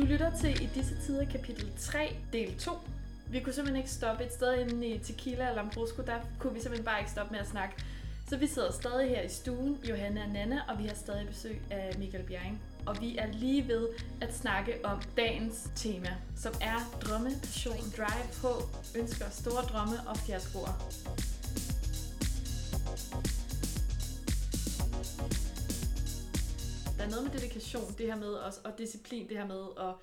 Du lytter til I disse tider kapitel 3, del 2. Vi kunne simpelthen ikke stoppe et sted inde i Tequila eller Lambrusco, der kunne vi simpelthen bare ikke stoppe med at snakke. Så vi sidder stadig her i stuen, Johanna og Nana, og vi har stadig besøg af Michael Bjerring. Og vi er lige ved at snakke om dagens tema, som er drømme, passion, drive, håb, ønsker, store drømme og fiaskoer. Noget med dedikation, det her med også, og disciplin, det her med at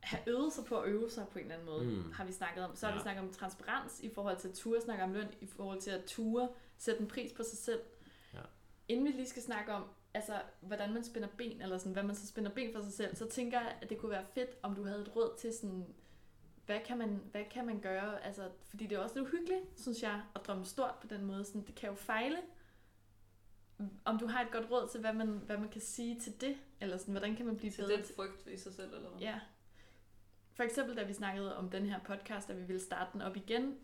have øvet sig på at øve sig på en eller anden måde, Mm. har vi snakket om. Så har Ja. vi snakket om transparens i forhold til at ture, snakke om løn, i forhold til at ture, sætte en pris på sig selv. Ja. Inden vi lige skal snakke om, altså, hvordan man spænder ben, eller sådan, hvad man så spænder ben for sig selv, så tænker jeg, at det kunne være fedt, om du havde et råd til sådan, hvad kan man, hvad kan man gøre? Altså, fordi det er også lidt uhyggeligt, synes jeg, at drømme stort på den måde. Sådan, det kan jo fejle. Om du har et godt råd til, hvad man, hvad man kan sige til det, eller sådan, hvordan kan man blive Til bedre den frygt i sig selv, eller hvad? Ja. For eksempel, da vi snakkede om den her podcast, at vi ville starte den op igen,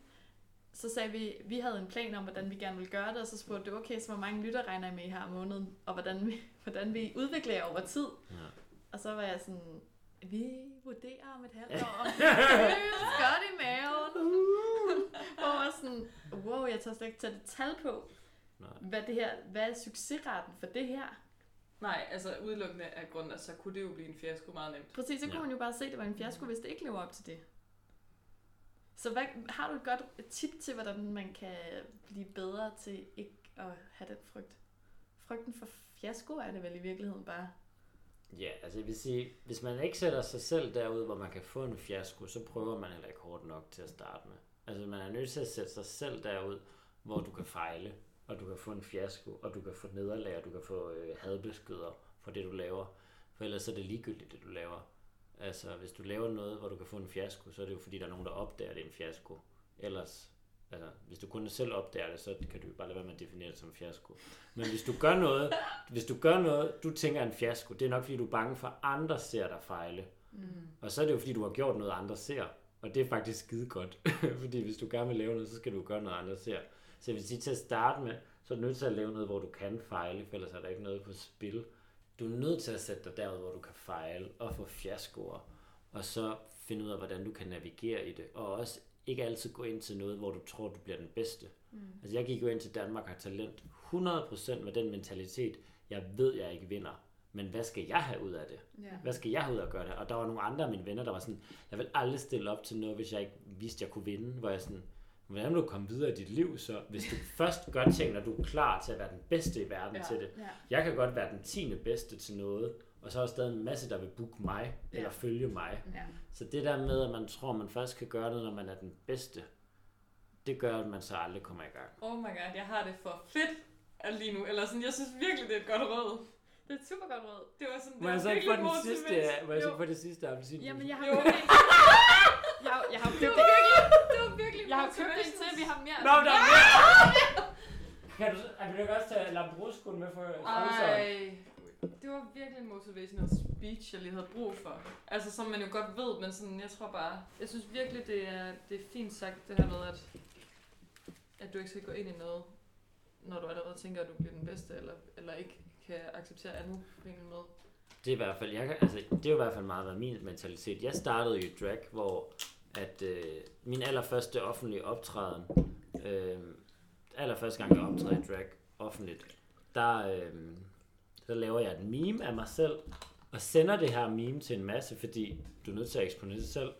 så sagde vi, vi havde en plan om, hvordan vi gerne ville gøre det, og så spurgte du, okay, så hvor mange lytter regner I med, I har om måneden, og hvordan vi, hvordan vi udvikler jer over tid. Ja. Og så var jeg sådan, vi vurderer om et halvt år, om det godt i maven. Hvor jeg var sådan, wow, jeg tør slet ikke tage det tal på, Nej. hvad, det her, hvad er succesraten for det her? Nej, altså udelukkende af grund så kunne det jo blive en fiasko meget nemt. Præcis, så kunne Ja. man jo bare se, at det var en fiasko, hvis det ikke lever op til det. Så hvad, har du et godt tip til, hvordan man kan blive bedre til ikke at have den frygt? Frygten for fiasko er det vel i virkeligheden bare. Ja, altså jeg vil sige, hvis man ikke sætter sig selv derud, hvor man kan få en fiasko, så prøver man heller ikke hårdt nok til at starte med. Altså man er nødt til at sætte sig selv derud, hvor du kan fejle, og du kan få en fiasko, og du kan få nederlag, og du kan få øh, hadbeskyder for det, du laver. For ellers er det ligegyldigt, det du laver. Altså hvis du laver noget, hvor du kan få en fiasko, så er det jo fordi, der er nogen, der opdager, at det er en fiasko. Ellers, altså hvis du kun selv opdager det, så kan du jo bare lade være med at definere det som en fiasko. Men hvis du gør noget, hvis du gør noget, du tænker er en fiasko, det er nok fordi, du er bange for, at andre ser dig fejle. Mm. Og så er det jo fordi, du har gjort noget, andre ser. Og det er faktisk skide godt. fordi hvis du gerne vil lave noget, så skal du gøre noget, andre ser. Så jeg vil sige, til at starte med, så er du nødt til at lave noget, hvor du kan fejle, for ellers er der ikke noget på spil. Du er nødt til at sætte dig derud, hvor du kan fejle og få fiaskoer. Og så finde ud af, hvordan du kan navigere i det. Og også ikke altid gå ind til noget, hvor du tror, du bliver den bedste. Mm. Altså jeg gik jo ind til Danmark og har talent 100% med den mentalitet, jeg ved, jeg ikke vinder. Men hvad skal jeg have ud af det? Ja. Hvad skal jeg have ud af at gøre det? Og der var nogle andre af mine venner, der var sådan, jeg vil aldrig stille op til noget, hvis jeg ikke vidste, jeg kunne vinde. Hvor jeg sådan, hvordan vil du komme videre i dit liv så? Hvis du først gør ting, når du er klar til at være den bedste i verden Ja. til det. Ja. Jeg kan godt være den tiende bedste til noget, og så er der stadig en masse, der vil booke mig, Ja. eller følge mig. Ja. Så det der med, at man tror, man først kan gøre noget, når man er den bedste, det gør, at man så aldrig kommer i gang. Oh my god, jeg har det for fedt lige nu. Eller sådan, jeg synes virkelig, det er et godt råd. Det er et super godt råd. Det var sådan, det Må jeg var så ikke få virkelig den sidste, motiverende. må jeg så få det sidste appelsin? Jamen, jeg har Jo. købt. Jeg, har- jeg har købt Det en. Det var virkelig Jeg har købt en til, vi har mere. Nå, der er mere! Kan du, vil du ikke også tage Lambruscoen med for? Ej, det var virkelig en motivational speech, jeg lige havde brug for. Altså, som man jo godt ved, men sådan, jeg tror bare, jeg synes virkelig, det er, det er fint sagt, det her med, at, at du ikke skal gå ind i noget, når du allerede tænker, at du bliver den bedste, eller, eller ikke kan acceptere andet på en måde. Det er i hvert fald, jeg kan, altså, det er i hvert fald meget været min mentalitet. Jeg startede jo i drag, hvor at øh, min allerførste offentlige optræden, øh, allerførste gang jeg optræder i drag offentligt, der, øh, der laver jeg et meme af mig selv, og sender det her meme til en masse, fordi du er nødt til at eksponere dig selv.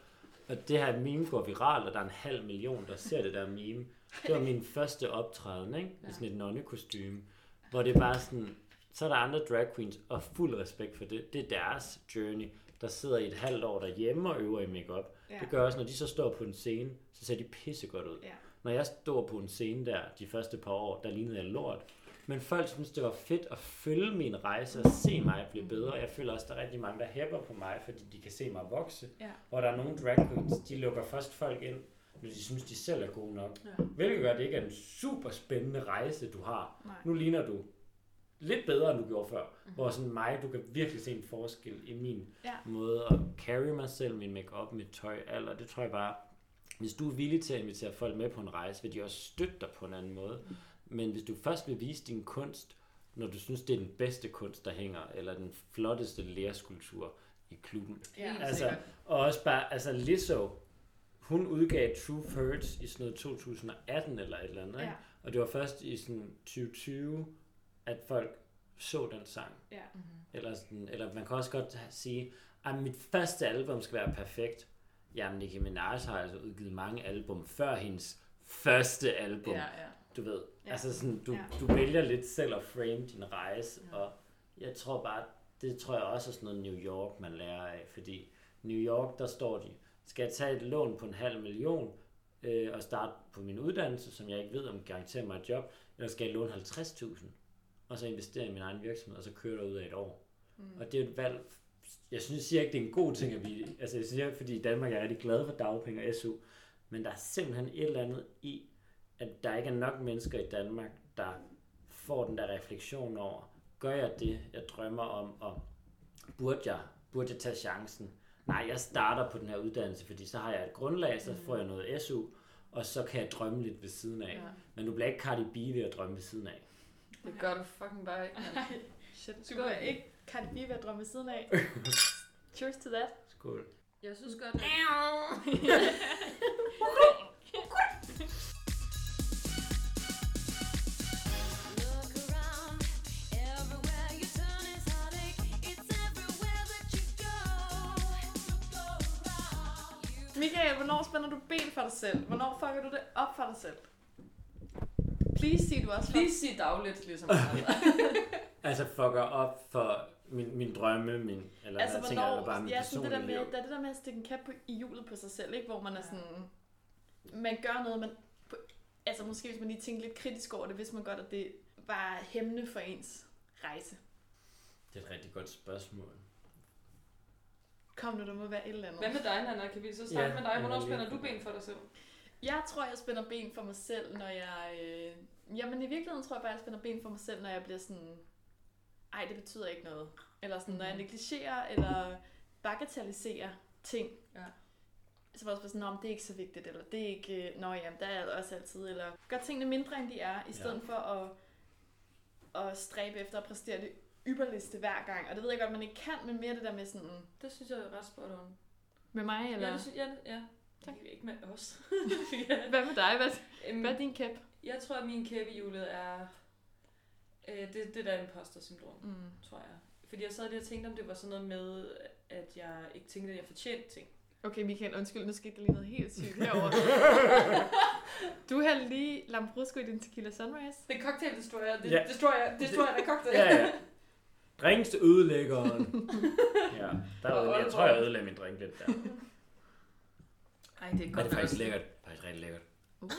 Og det her meme går viralt, og der er en halv million, der ser det der meme. Det var min første optræden, ikke? I sådan et nonnekostyme, hvor det er bare sådan, så er der andre drag queens, og fuld respekt for det. Det er deres journey, der sidder i et halvt år derhjemme og øver i makeup. Ja. Det gør også, når de så står på en scene, så ser de pissegodt ud. Ja. Når jeg stod på en scene der de første par år, der lignede jeg lort. Men folk synes, det var fedt at følge min rejse og se mig blive bedre. Jeg føler også, der er rigtig mange, der hæpper på mig, fordi de kan se mig vokse. Ja. Hvor der er nogle drag queens, de lukker først folk ind, når de synes, de selv er gode nok. Ja. Hvilket gør, at det ikke er en super spændende rejse, du har. Nej. Nu ligner du lidt bedre, end du gjorde før. Mm-hmm. Hvor sådan mig, du kan virkelig se en forskel i min Ja. måde at carry mig selv, min makeup, mit tøj, alder. Det tror jeg bare, hvis du er villig til at invitere folk med på en rejse, vil de også støtte dig på en anden måde. Men hvis du først vil vise din kunst, når du synes, det er den bedste kunst, der hænger, eller den flotteste læreskulptur, i klubben. Ja, altså. Og også bare, altså Lizzo, hun udgav True Hurts i sådan noget 2018 eller et eller andet, ikke? Ja. Og det var først i sådan 2020, at folk så den sang. Ja. Mhm. Eller, sådan, eller man kan også godt sige, at mit første album skal være perfekt. Jamen, Nicki Minaj har altså udgivet mange album før hendes første album. Ja, ja. Du ved, Ja. altså sådan, du, Ja. du vælger lidt selv at frame din rejse, ja. og jeg tror bare, det tror jeg også er sådan noget New York, man lærer af, fordi New York, der står de, skal jeg tage et lån på en halv million, øh, og starte på min uddannelse, som jeg ikke ved, om garanterer mig et job, eller skal jeg låne 50.000, og så investere i min egen virksomhed, og så køre der ud af et år. Mm. Og det er et valg, jeg synes, jeg siger ikke, det er en god ting, at vi, altså jeg siger, fordi i Danmark er jeg rigtig glad for dagpenge og SU, men der er simpelthen et eller andet i, at der ikke er nok mennesker i Danmark, der får den der refleksion over, gør jeg det, jeg drømmer om, og burde jeg, burde jeg tage chancen? Nej, jeg starter på den her uddannelse, fordi så har jeg et grundlag, så får jeg noget SU, og så kan jeg drømme lidt ved siden af. Ja. Men du bliver ikke Cardi B ved at drømme ved siden af. Det gør du fucking bare ikke. mand. Nej, Shit, du kan ikke Cardi B at drømme siden af. Cheers to that. Skål. Jeg synes godt, at... Look around, everywhere you turn is heartache. It's everywhere that you go. Look around. Michael, hvornår spænder du ben for dig selv? Hvornår fucker du det op for dig selv? Please sig du også. Please sig dagligt, ligesom. Altså fucker op for min, min drømme, min, eller Altså, hvad tænker eller bare min ja, sådan det der personlige med, liv. der er det der med at stikke en kap på, i hjulet på sig selv, ikke? hvor man er sådan, man gør noget, man, altså måske hvis man lige tænker lidt kritisk over det, hvis man godt, at det var hæmmende for ens rejse. Det er et rigtig godt spørgsmål. Kom nu, der må være et eller andet. Hvad med dig, Nana? Kan vi så starte Ja, med dig? Hvornår spænder du ben for dig selv? Jeg tror, jeg spænder ben for mig selv, når jeg... Øh, jamen i virkeligheden tror jeg bare, jeg spænder ben for mig selv, når jeg bliver sådan... Ej, det betyder ikke noget. Eller sådan, når jeg Mhm. negligerer eller bagatelliserer ting. Ja. Så var jeg også sådan, om det er ikke så vigtigt, eller det er ikke... Øh, Nå jamen, der er jeg også altid. Eller gør tingene mindre, end de er, i stedet Ja. for at, at stræbe efter at præstere det ypperligste hver gang. Og det ved jeg godt, man ikke kan, men mere det der med sådan... Det synes jeg er ret spot on. Med mig, eller... Ja, det synes, ja, ja. Tak. Ikke med os. ja. Hvad med dig? Hvad, Øhm, hvad er din kæp? Jeg tror, at min kæppe i hjulet er øh, det, det der imposter-syndrom, Mm. tror jeg. Fordi jeg sad lige og tænkte, om det var sådan noget med, at jeg ikke tænkte, at jeg fortjente ting. Okay, Michael, undskyld, nu skete der lige noget helt sygt herovre. du har lige Lambrusco i din tequila sunrise. Det er cocktail destroyer. Det, Ja. destroyer, destroyer er cocktail. Ja, ja. Drinks ødelæggeren. ja, der Og er, jeg tror, jeg ødelagde min drink lidt der. Ej, det er godt det er faktisk lækkert. Faktisk rigtig lækkert. Uh.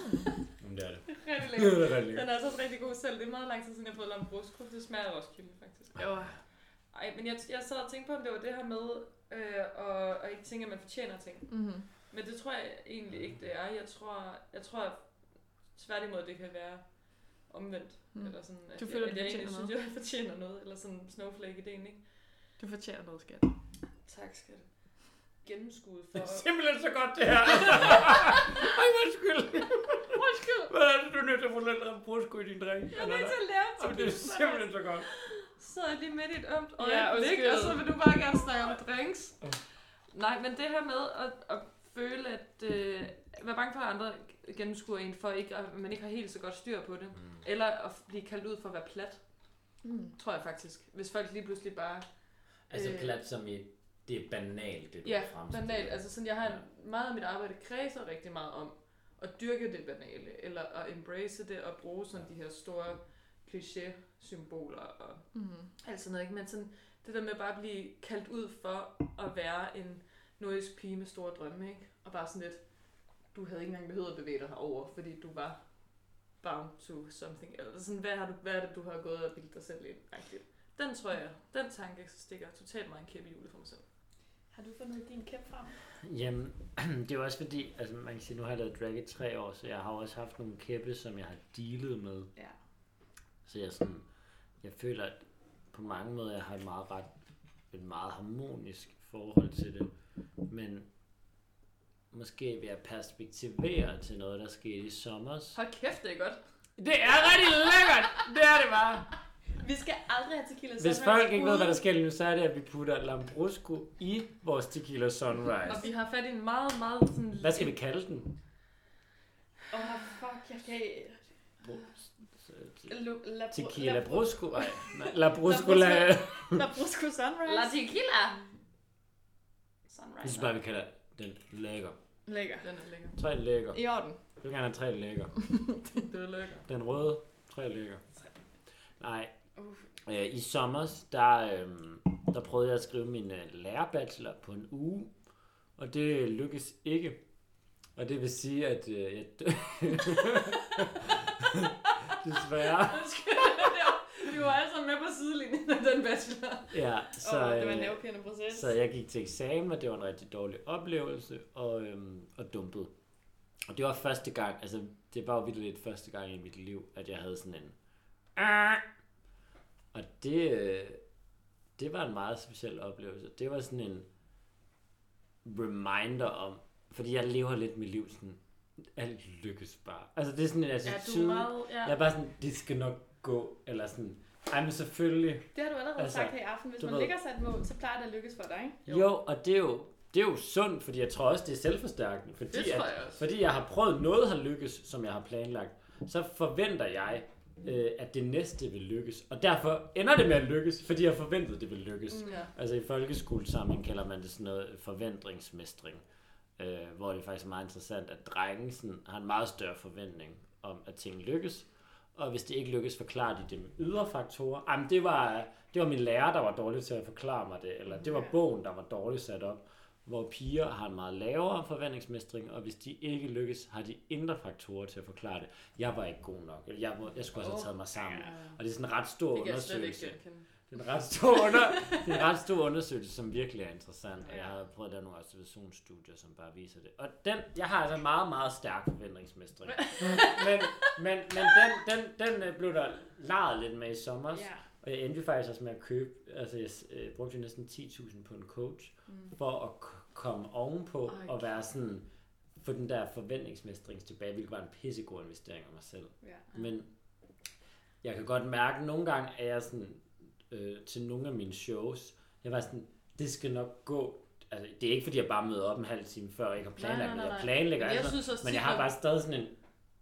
Jamen, det er det. Rigtig Det lækkert. er rigtig lækkert. Den er altså også rigtig god selv. Det er meget lang tid siden, jeg har fået lambrusco. Det smager også Roskilde, faktisk. Jo. Ej, men jeg, jeg sad og tænkte på, om det var det her med øh, at, at ikke tænke, at man fortjener ting. Mm-hmm. Men det tror jeg egentlig ikke, det er. Jeg tror, jeg tror at tværtimod, det kan være omvendt. Mm. Eller sådan, at, Du jeg, føler, at du jeg egentlig fortjener synes, jeg fortjener noget. Eller sådan snowflake-ideen, ikke? Du fortjener noget, skat. Tak, skat. Gennemskud for... Det er simpelthen så godt, det her. Ej, undskyld. Undskyld! Hvad er det, du er nødt til at få lidt rambrusco i din drink? Jeg er nødt til at lære Jamen, det er simpelthen så godt. Så jeg lige midt i et ømt Ja, øjeblik, undskyld. og så vil du bare gerne snakke om drinks. Nej, men det her med at, at føle, at øh, være bange for, at andre gennemskuer en, for ikke, at man ikke har helt så godt styr på det. Mm. Eller at blive kaldt ud for at være plat, Mm. tror jeg faktisk. Hvis folk lige pludselig bare... Altså Øh. plat som i, det er banalt, det du Ja, fremstiller. banalt. Altså sådan, jeg har en, Ja. meget af mit arbejde kredser rigtig meget om at dyrke det banale, eller at embrace det, og bruge sådan de her store kliché-symboler og Mm. alt sådan noget, ikke? Men sådan, det der med bare at blive kaldt ud for at være en nordisk pige med store drømme, ikke? Og bare sådan lidt, du havde ikke engang behøvet at bevæge dig herover, fordi du var bound to something. Eller sådan, hvad, har du, hvad er det, du har gået og bildt dig selv ind? Agtigt. Den tror jeg, den tanke stikker totalt meget en kæppe i hjulet for mig selv. Har du fundet din kæp frem? Jamen, det er jo også fordi, altså man kan sige, nu har jeg lavet drag i tre år, så jeg har også haft nogle kæppe, som jeg har dealet med. Ja. Så jeg sådan, jeg føler, at på mange måder, jeg har et meget ret, et meget harmonisk forhold til det. Men måske vil jeg perspektivere til noget, der skete i sommer. Hold kæft, det er godt. Det er rigtig lækkert! Det er det bare! Vi skal aldrig have tequila Hvis sunrise folk ikke ved, hvad der sker lige nu, så er det, at vi putter Lambrusco i vores tequila sunrise. Og vi har fat i en meget, meget sådan... Hvad skal vi kalde den? Åh, oh, fuck, jeg kan ikke... Tequila la- Brusco? Nej, Labrusco la... La Brusco Sunrise. La tequila! Jeg Sunrise. synes bare, vi kalder den lækker. Lækker. Den er lækker. Tre lækker. I orden. Jeg vil gerne have tre lækker. Det er lækker. Den røde, tre lækker. Nej, Uh. øh, i sommer, der, øh, der prøvede jeg at skrive min øh, lærerbachelor på en uge, og det lykkedes ikke. Og det vil sige, at øh, jeg dø- Desværre. Vi var alle sammen med på sidelinjen af den bachelor. Ja, Så, oh, det var en øh, nervepirrende proces. så jeg gik til eksamen, og det var en rigtig dårlig oplevelse, og, øhm, og dumpede. Og det var første gang, altså det var jo virkelig lidt første gang i mit liv, at jeg havde sådan en... Og det, øh, det var en meget speciel oplevelse. Det var sådan en reminder om, fordi jeg lever lidt mit liv sådan, alt lykkes bare. Altså det er sådan en Ja, attitude. du er meget... Ja. Jeg er bare sådan, det skal nok gå, eller sådan, ej, men selvfølgelig, Det har du allerede Altså, sagt her i aften. Hvis man ved- ligger sig et mål, så plejer det at lykkes for dig, ikke? Jo. jo, og det er jo, det er jo sundt, fordi jeg tror også, det er selvforstærkende. Fordi, Det tror at, jeg også. fordi jeg har prøvet noget har lykkes, som jeg har planlagt, så forventer jeg, øh, at det næste vil lykkes. Og derfor ender det med at lykkes, fordi jeg forventede, det vil lykkes. Mm. Ja. Altså i folkeskolesamling kalder man det sådan noget forventningsmestring. Øh, hvor det faktisk er meget interessant, at drengen sådan, har en meget større forventning om, at ting lykkes. Og hvis det ikke lykkes, forklarer de det med ydre faktorer. Jamen, det var, det var min lærer, der var dårlig til at forklare mig det. Eller det var bogen, der var dårligt sat op. Hvor piger har en meget lavere forventningsmestring, og hvis de ikke lykkes, har de indre faktorer til at forklare det. Jeg var ikke god nok. Eller Jeg, må, jeg skulle også have taget mig sammen. Og det er sådan en ret stor Det undersøgelse. Det er en ret stor, under, det er en ret stor undersøgelse, som virkelig er interessant, og jeg har prøvet at lave nogle observationsstudier, som bare viser det. Og den, jeg har altså meget, meget stærk forventningsmestring. men men, men den, den, den øh, blev der lejet lidt med i sommer, Ja. Og jeg endte jo faktisk også med at købe, altså jeg øh, brugte jo næsten 10.000 på en coach, Mm. for at k- komme ovenpå Ej, og være sådan, få den der forventningsmestring tilbage, hvilket var en pissegod investering af mig selv. Ja. Men jeg kan godt mærke, at nogle gange er jeg sådan, øh, til nogle af mine shows, jeg var sådan, det skal nok gå. Altså, det er ikke fordi, jeg bare møder op en halv time før, og ikke har planlagt Nej, nej, nej, Jeg nej. planlægger Men jeg alt synes også men jeg tit, har bare stadig sådan en,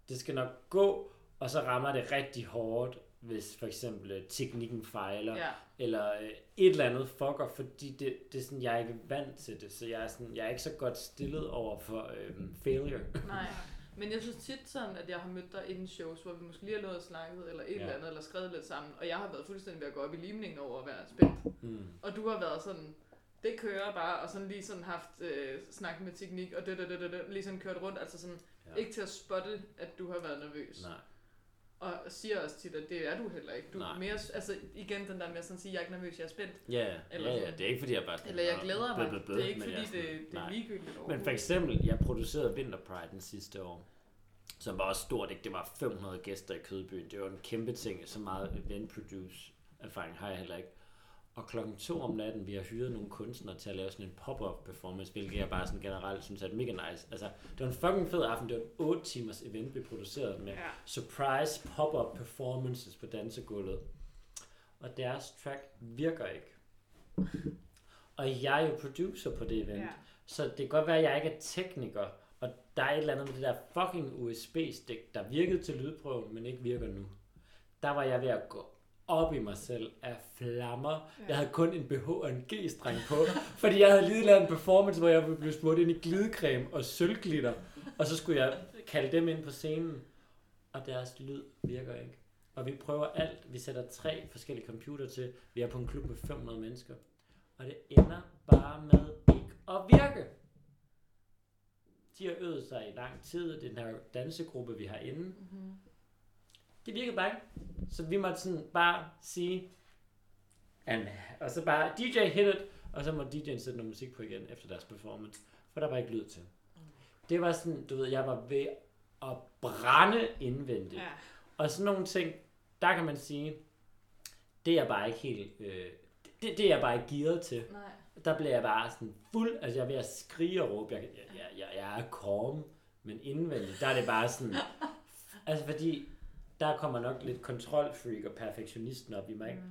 det skal nok gå, og så rammer det rigtig hårdt, hvis for eksempel øh, teknikken fejler, Ja. eller øh, et eller andet fucker, fordi det, det er sådan, jeg er ikke vant til det, så jeg er, sådan, jeg er ikke så godt stillet over for øh, failure. Nej. Men jeg synes tit sådan, at jeg har mødt dig inden shows, hvor vi måske lige har nået snakket, eller et Ja. eller andet, eller skrevet lidt sammen, og jeg har været fuldstændig ved at gå op i limningen over at være spændt. Mm. Og du har været sådan, det kører bare, og sådan lige sådan haft øh, snak med teknik, og det, det, det, det, det, lige sådan kørt rundt, altså sådan, Ja. ikke til at spotte, at du har været nervøs. Nej. Og siger også tit, at det er du heller ikke. Du Nej. er mere, altså igen den der med at sådan sige, jeg er ikke nervøs, jeg er spændt. Ja, ja, Eller ja, ja, det er ikke fordi, jeg bare Eller jeg "Nå, glæder mig. bøh, bøh", Det er ikke fordi, jeg det, det er ligegyldigt Men for overhovedet. eksempel, jeg producerede Winter Pride sidste år, som var også stort, ikke? Det var 500 gæster i Kødbyen. Det var en kæmpe ting. Så meget event produce erfaring har jeg heller ikke. Og klokken to om natten, vi har hyret nogle kunstnere til at lave sådan en pop-up performance, hvilket jeg bare sådan generelt synes er mega nice. Altså, det var en fucking fed aften. Det var en 8 timers event, vi producerede med Ja. surprise pop-up performances på dansegulvet. Og deres track virker ikke. Og jeg er jo producer på det event. Ja. Så det kan godt være, at jeg ikke er tekniker, og der er et eller andet med det der fucking USB-stik, der virkede til lydprøven, men ikke virker nu. Der var jeg ved at gå op i mig selv af flammer. Ja. Jeg havde kun en BH og en G-streng på, fordi jeg havde lige lavet en performance, hvor jeg blev smurt ind i glidecreme og sølvglitter, og så skulle jeg kalde dem ind på scenen, og deres lyd virker ikke. Og vi prøver alt. Vi sætter tre forskellige computer til. Vi er på en klub med 500 mennesker. Og det ender bare med ikke at virke. De har øvet sig i lang tid. Den her dansegruppe, vi har inde. Mm-hmm. Det virkede bare ikke. Så vi måtte sådan bare sige, and, og så bare DJ hit it, og så må DJ'en sætte noget musik på igen efter deres performance. For der var ikke lyd til. Det var sådan, du ved, jeg var ved at brænde indvendigt. Ja. Og sådan nogle ting, der kan man sige, det er jeg bare ikke helt, øh, det, det er jeg bare ikke gearet til. Nej. Der bliver jeg bare sådan fuld, altså jeg er ved at skrige og råbe, jeg, jeg, jeg, jeg, er calm, men indvendigt, der er det bare sådan, altså fordi, der kommer nok lidt kontrolfreak og perfektionisten op i mig. Mm.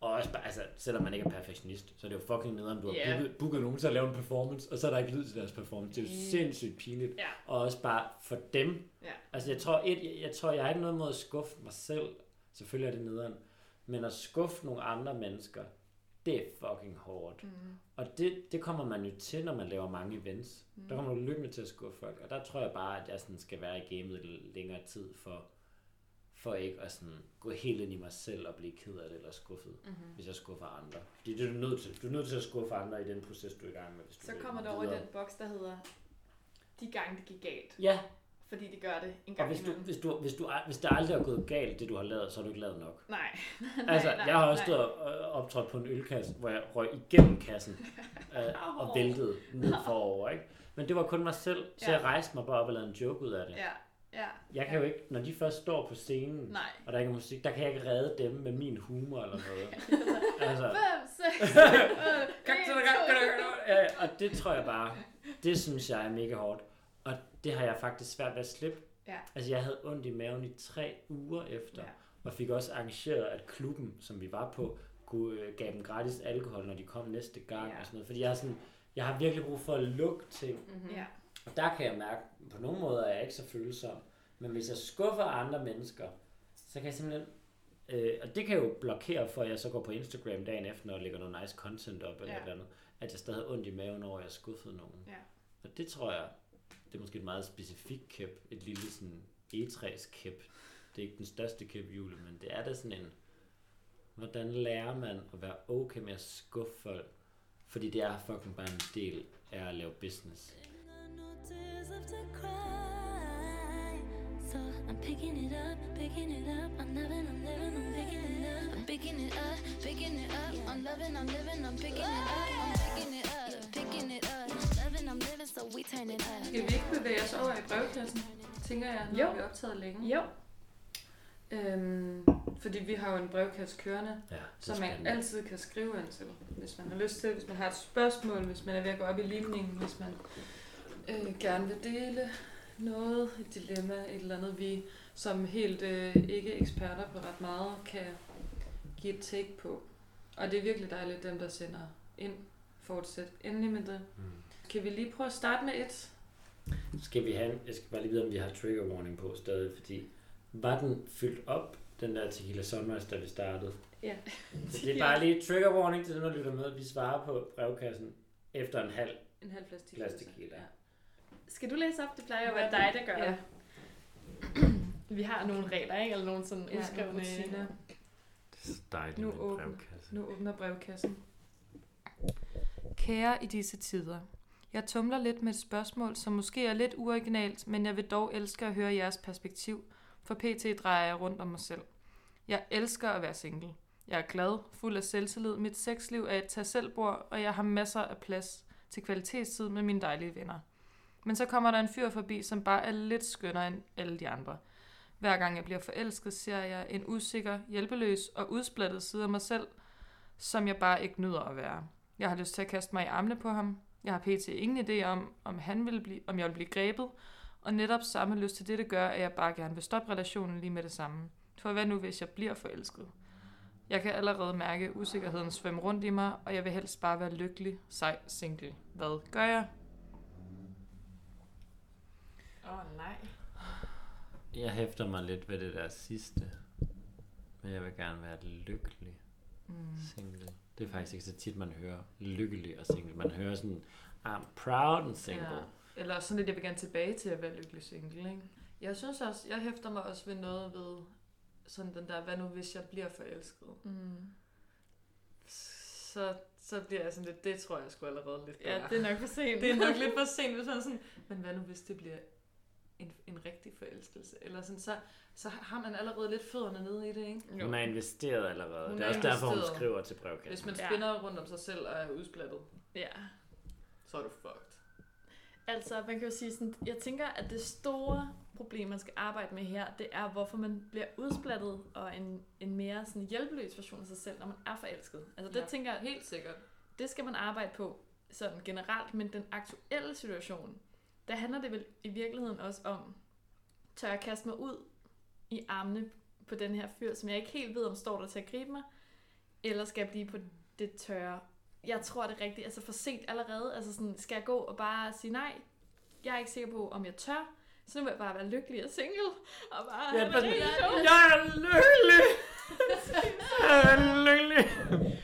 Og også bare, altså, selvom man ikke er perfektionist, så er det jo fucking nederen, du har Ja. booket, booket nogen til at lave en performance, og så er der ikke lyd til deres performance. Det er jo Mm. sindssygt pinligt. Ja. Og også bare for dem. Ja. Altså, jeg tror, et, jeg, jeg tror, jeg har ikke noget mod at skuffe mig selv. Selvfølgelig er det nederen. Men at skuffe nogle andre mennesker, det er fucking hårdt. Mm. Og det, det kommer man jo til, når man laver mange events. Mm. Der kommer du løbende til at skuffe folk. Og der tror jeg bare, at jeg sådan skal være i gamet længere tid for, for ikke at sådan gå helt ind i mig selv og blive ked af det eller skuffet, Mhm. mm-hmm. hvis jeg skuffer andre. Fordi det er du nødt til. Du er nødt til at skuffe andre i den proces, du er i gang med. Hvis du Så kommer der over i den boks, der hedder de gange det gik galt. Ja, Fordi det gør det en og gang hvis, du, hvis, du, hvis, du, hvis der aldrig er gået galt, det du har lavet, så har du ikke lavet nok. Nej. Altså, nej, jeg har også nej. stået og og optrådt på en ølkasse, hvor jeg røg igennem kassen øh, og væltede ned forover, ikke? Men det var kun mig selv, så Ja. jeg rejste mig bare op og lavede en joke ud af det. Ja, ja. Jeg kan jo ikke, når de først står på scenen, Nej. og der ikke er musik, der kan jeg ikke redde dem med min humor eller noget. altså, 5, 6, ja, og det tror jeg bare, det synes jeg er mega hårdt. Og det har jeg faktisk svært ved at slippe. Ja. Altså, jeg havde ondt i maven i tre uger efter, Ja. og fik også arrangeret, at klubben, som vi var på, kunne øh, gav dem gratis alkohol, når de kom næste gang Ja. og sådan noget. Fordi jeg har, sådan, jeg har virkelig brug for at lukke ting. Mm-hmm. Ja. Og der kan jeg mærke, på nogle måder er jeg ikke så følsom. Men hvis jeg skuffer andre mennesker, så kan jeg simpelthen... Øh, og det kan jo blokere for, at jeg så går på Instagram dagen efter og lægger noget nice content op eller Ja. eller andet. At jeg stadig har ondt i maven over, at jeg skuffede nogen. Ja. Og det tror jeg, det er måske et meget specifikt kæp. Et lille sådan E3's kæp. Det er ikke den største kæp i julen, men det er da sådan en... Hvordan lærer man at være okay med at skuffe folk? Fordi det er fucking bare en del af at lave business. Skal vi ikke bevæge os over i brevkassen, tænker jeg, når Jo. vi har optaget længe? Jo. Øhm, fordi vi har jo en brevkasse kørende, Ja, som man spændende. altid kan skrive ind til, hvis man har lyst til, hvis man har et spørgsmål, hvis man er ved at gå op i limningen, hvis man øh, gerne vil dele noget, et dilemma, et eller andet, vi som helt øh, ikke eksperter på ret meget kan give et take på. Og det er virkelig dejligt, dem der sender ind. Fortsæt endelig med det. Mm. Kan vi lige prøve at starte med et? Skal vi have, jeg skal bare lige vide, om vi har trigger warning på stadig, fordi var den fyldt op, den der Tequila Sunrise, da vi startede? Ja. Så det er bare lige trigger warning til dem, der lytter med. Vi svarer på brevkassen efter en halv. En halv flaske tequila. Flaske tequila. Ja. Skal du læse op? Det plejer jo at være dig, der gør Ja. det. Vi har nogle regler, ikke? Eller nogle sådan Ja, udskrevne... nogle rutiner. Dejligt Nu åbner- Nu åbner brevkassen. Kære i disse tider. Jeg tumler lidt med et spørgsmål, som måske er lidt uoriginalt, men jeg vil dog elske at høre jeres perspektiv, for pt. drejer jeg rundt om mig selv. Jeg elsker at være single. Jeg er glad, fuld af selvtillid, mit sexliv er et tag selvbord, og jeg har masser af plads til kvalitetstid med mine dejlige venner. Men så kommer der en fyr forbi, som bare er lidt skønnere end alle de andre. Hver gang jeg bliver forelsket, ser jeg en usikker, hjælpeløs og udsplattet side af mig selv, som jeg bare ikke nyder at være. Jeg har lyst til at kaste mig i armene på ham. Jeg har pt. ingen idé om, om, han vil blive, om jeg vil blive grebet, og netop samme lyst til det, det gør, at jeg bare gerne vil stoppe relationen lige med det samme. For hvad nu, hvis jeg bliver forelsket? Jeg kan allerede mærke usikkerheden svømme rundt i mig, og jeg vil helst bare være lykkelig, sej, single. Hvad gør jeg? Åh, oh, nej. Jeg hæfter mig lidt ved det der sidste. Men jeg vil gerne være lykkelig Mm. single. Det er faktisk ikke så tit, man hører lykkelig og single. Man hører sådan, I'm proud and single. Ja. Eller sådan lidt, jeg vil gerne tilbage til at være lykkelig single, ikke? Jeg synes også, jeg hæfter mig også ved noget ved sådan den der, hvad nu hvis jeg bliver forelsket? Mm. Så, så bliver jeg sådan lidt, det tror jeg sgu allerede lidt Ja, gør. det er nok for sent. det er nok lidt for sent, hvis man sådan, men hvad nu hvis det bliver en, en rigtig forelskelse? Eller sådan, så, så har man allerede lidt fødderne nede i det, ikke? Jo. Hun er investeret allerede. Hun det er er også derfor, hun skriver til Hvis brevkassen. man Ja. spinner rundt om sig selv og er udsplattet, Ja. så er du fucked. Altså, man kan jo sige sådan, jeg tænker, at det store problem, man skal arbejde med her, det er, hvorfor man bliver udsplattet og en, en mere sådan hjælpeløs version af sig selv, når man er forelsket. Altså, det Ja. tænker jeg, Helt sikkert. det skal man arbejde på sådan generelt, men den aktuelle situation, der handler det vel i virkeligheden også om, tør jeg kaste mig ud i armene på den her fyr, som jeg ikke helt ved, om står der til at gribe mig, eller skal jeg blive på det tørre? Jeg tror det er rigtigt, altså for sent allerede. Altså sådan, skal jeg gå og bare sige nej? Jeg er ikke sikker på, om jeg tør. Så nu vil jeg bare være lykkelig og single, og bare Ja, have det sjovt. Jeg er lykkelig! Jeg er lykkelig!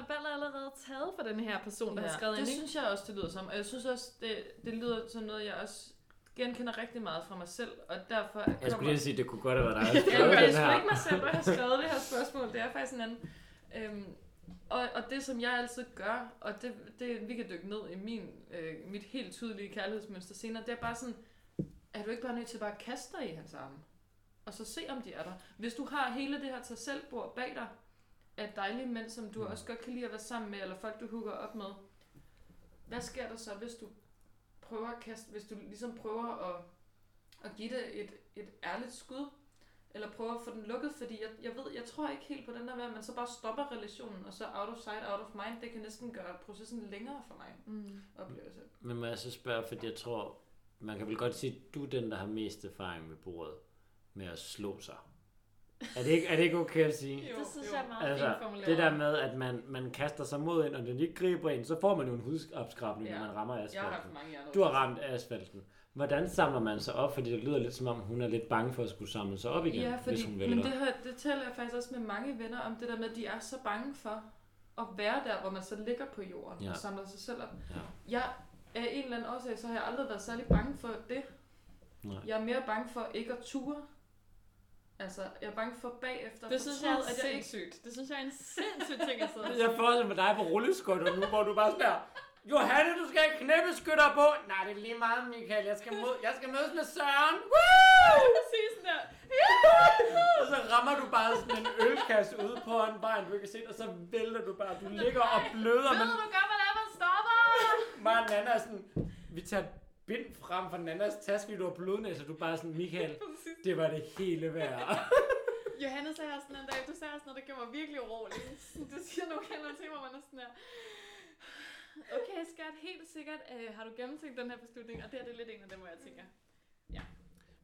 En måde er det er allerede taget for den her person, der har skrevet det ind. ikke? synes jeg også, det lyder som. Og jeg synes også, det, det lyder som noget, jeg også genkender rigtig meget fra mig selv. Og derfor Jeg skulle lige sige, det kunne godt have været dig, der Ja, skrev men det den er her. ikke mig selv, der har skrevet det her spørgsmål. Det er faktisk en anden. Øhm, og, og det, som jeg altid gør, og det, det vi kan dykke ned i min, øh, mit helt tydelige kærlighedsmønster senere, det er bare sådan, er du ikke bare nødt til bare at kaste dig i hans arme? Og så se, om de er der. Hvis du har hele det her til selvbord bag dig, af dejlige mænd, som du Mm. også godt kan lide at være sammen med, eller folk, du hooker op med, hvad sker der så, hvis du prøver at kaste, hvis du ligesom prøver at, at give det et, et ærligt skud, eller prøver at få den lukket, fordi jeg, jeg ved, jeg tror ikke helt på den der med, at man så bare stopper relationen, og så out of sight, out of mind, det kan næsten gøre processen længere for mig, Mm. oplever jeg selv. Men må jeg så spørge, fordi jeg tror, man kan vel godt sige, at du er den, der har mest erfaring ved bordet med at slå sig. Er det ikke, er det ikke okay at sige? Det synes jeg er meget Altså, fint formuleret. det der med, at man, man kaster sig mod ind, og den ikke griber ind, så får man jo en hudopskrabning, Ja. når man rammer Jeg har haft asfalten. mange. Du har ramt asfalten. Hvordan samler man sig op? Fordi det lyder lidt som om, hun er lidt bange for at skulle samle sig op igen, Ja, fordi, hvis hun men vælter. det, her, det taler jeg faktisk også med mange venner om, det der med, at de er så bange for at være der, hvor man så ligger på jorden Ja. og samler sig selv op. Ja. Jeg af en eller anden årsag, så har jeg aldrig været særlig bange for det. Nej. Jeg er mere bange for ikke at ture. Altså, jeg er bange for bagefter. Det synes jeg er at jeg ikke... sindssygt. Det synes jeg er en sindssyg ting at sidde Jeg forestiller mig dig på rulleskøjter nu, hvor du bare sådan der, Johanne, du skal have knæppeskytter på. Nej, det er lige meget, Michael. Jeg skal, mod, jeg skal mødes med Søren. Woo! Sige sådan der. Og så rammer du bare sådan en ølkasse ude på en vejen, du ikke kan se, og så vælter du bare. Du ligger og bløder, men Ved du godt, hvordan man stopper? mig og Nana er sådan, vi tager bind frem fra Nannas taske, fordi du har blodnæs, og du bare sådan, Michael, det var det hele værd. Johannes sagde også sådan en dag, du sagde også noget, der gjorde mig virkelig urolig. Du siger nogle kender til, hvor man er sådan her. Okay, skat, helt sikkert øh, har du gennemtænkt den her beslutning, og det her det er lidt en af dem, hvor jeg tænker,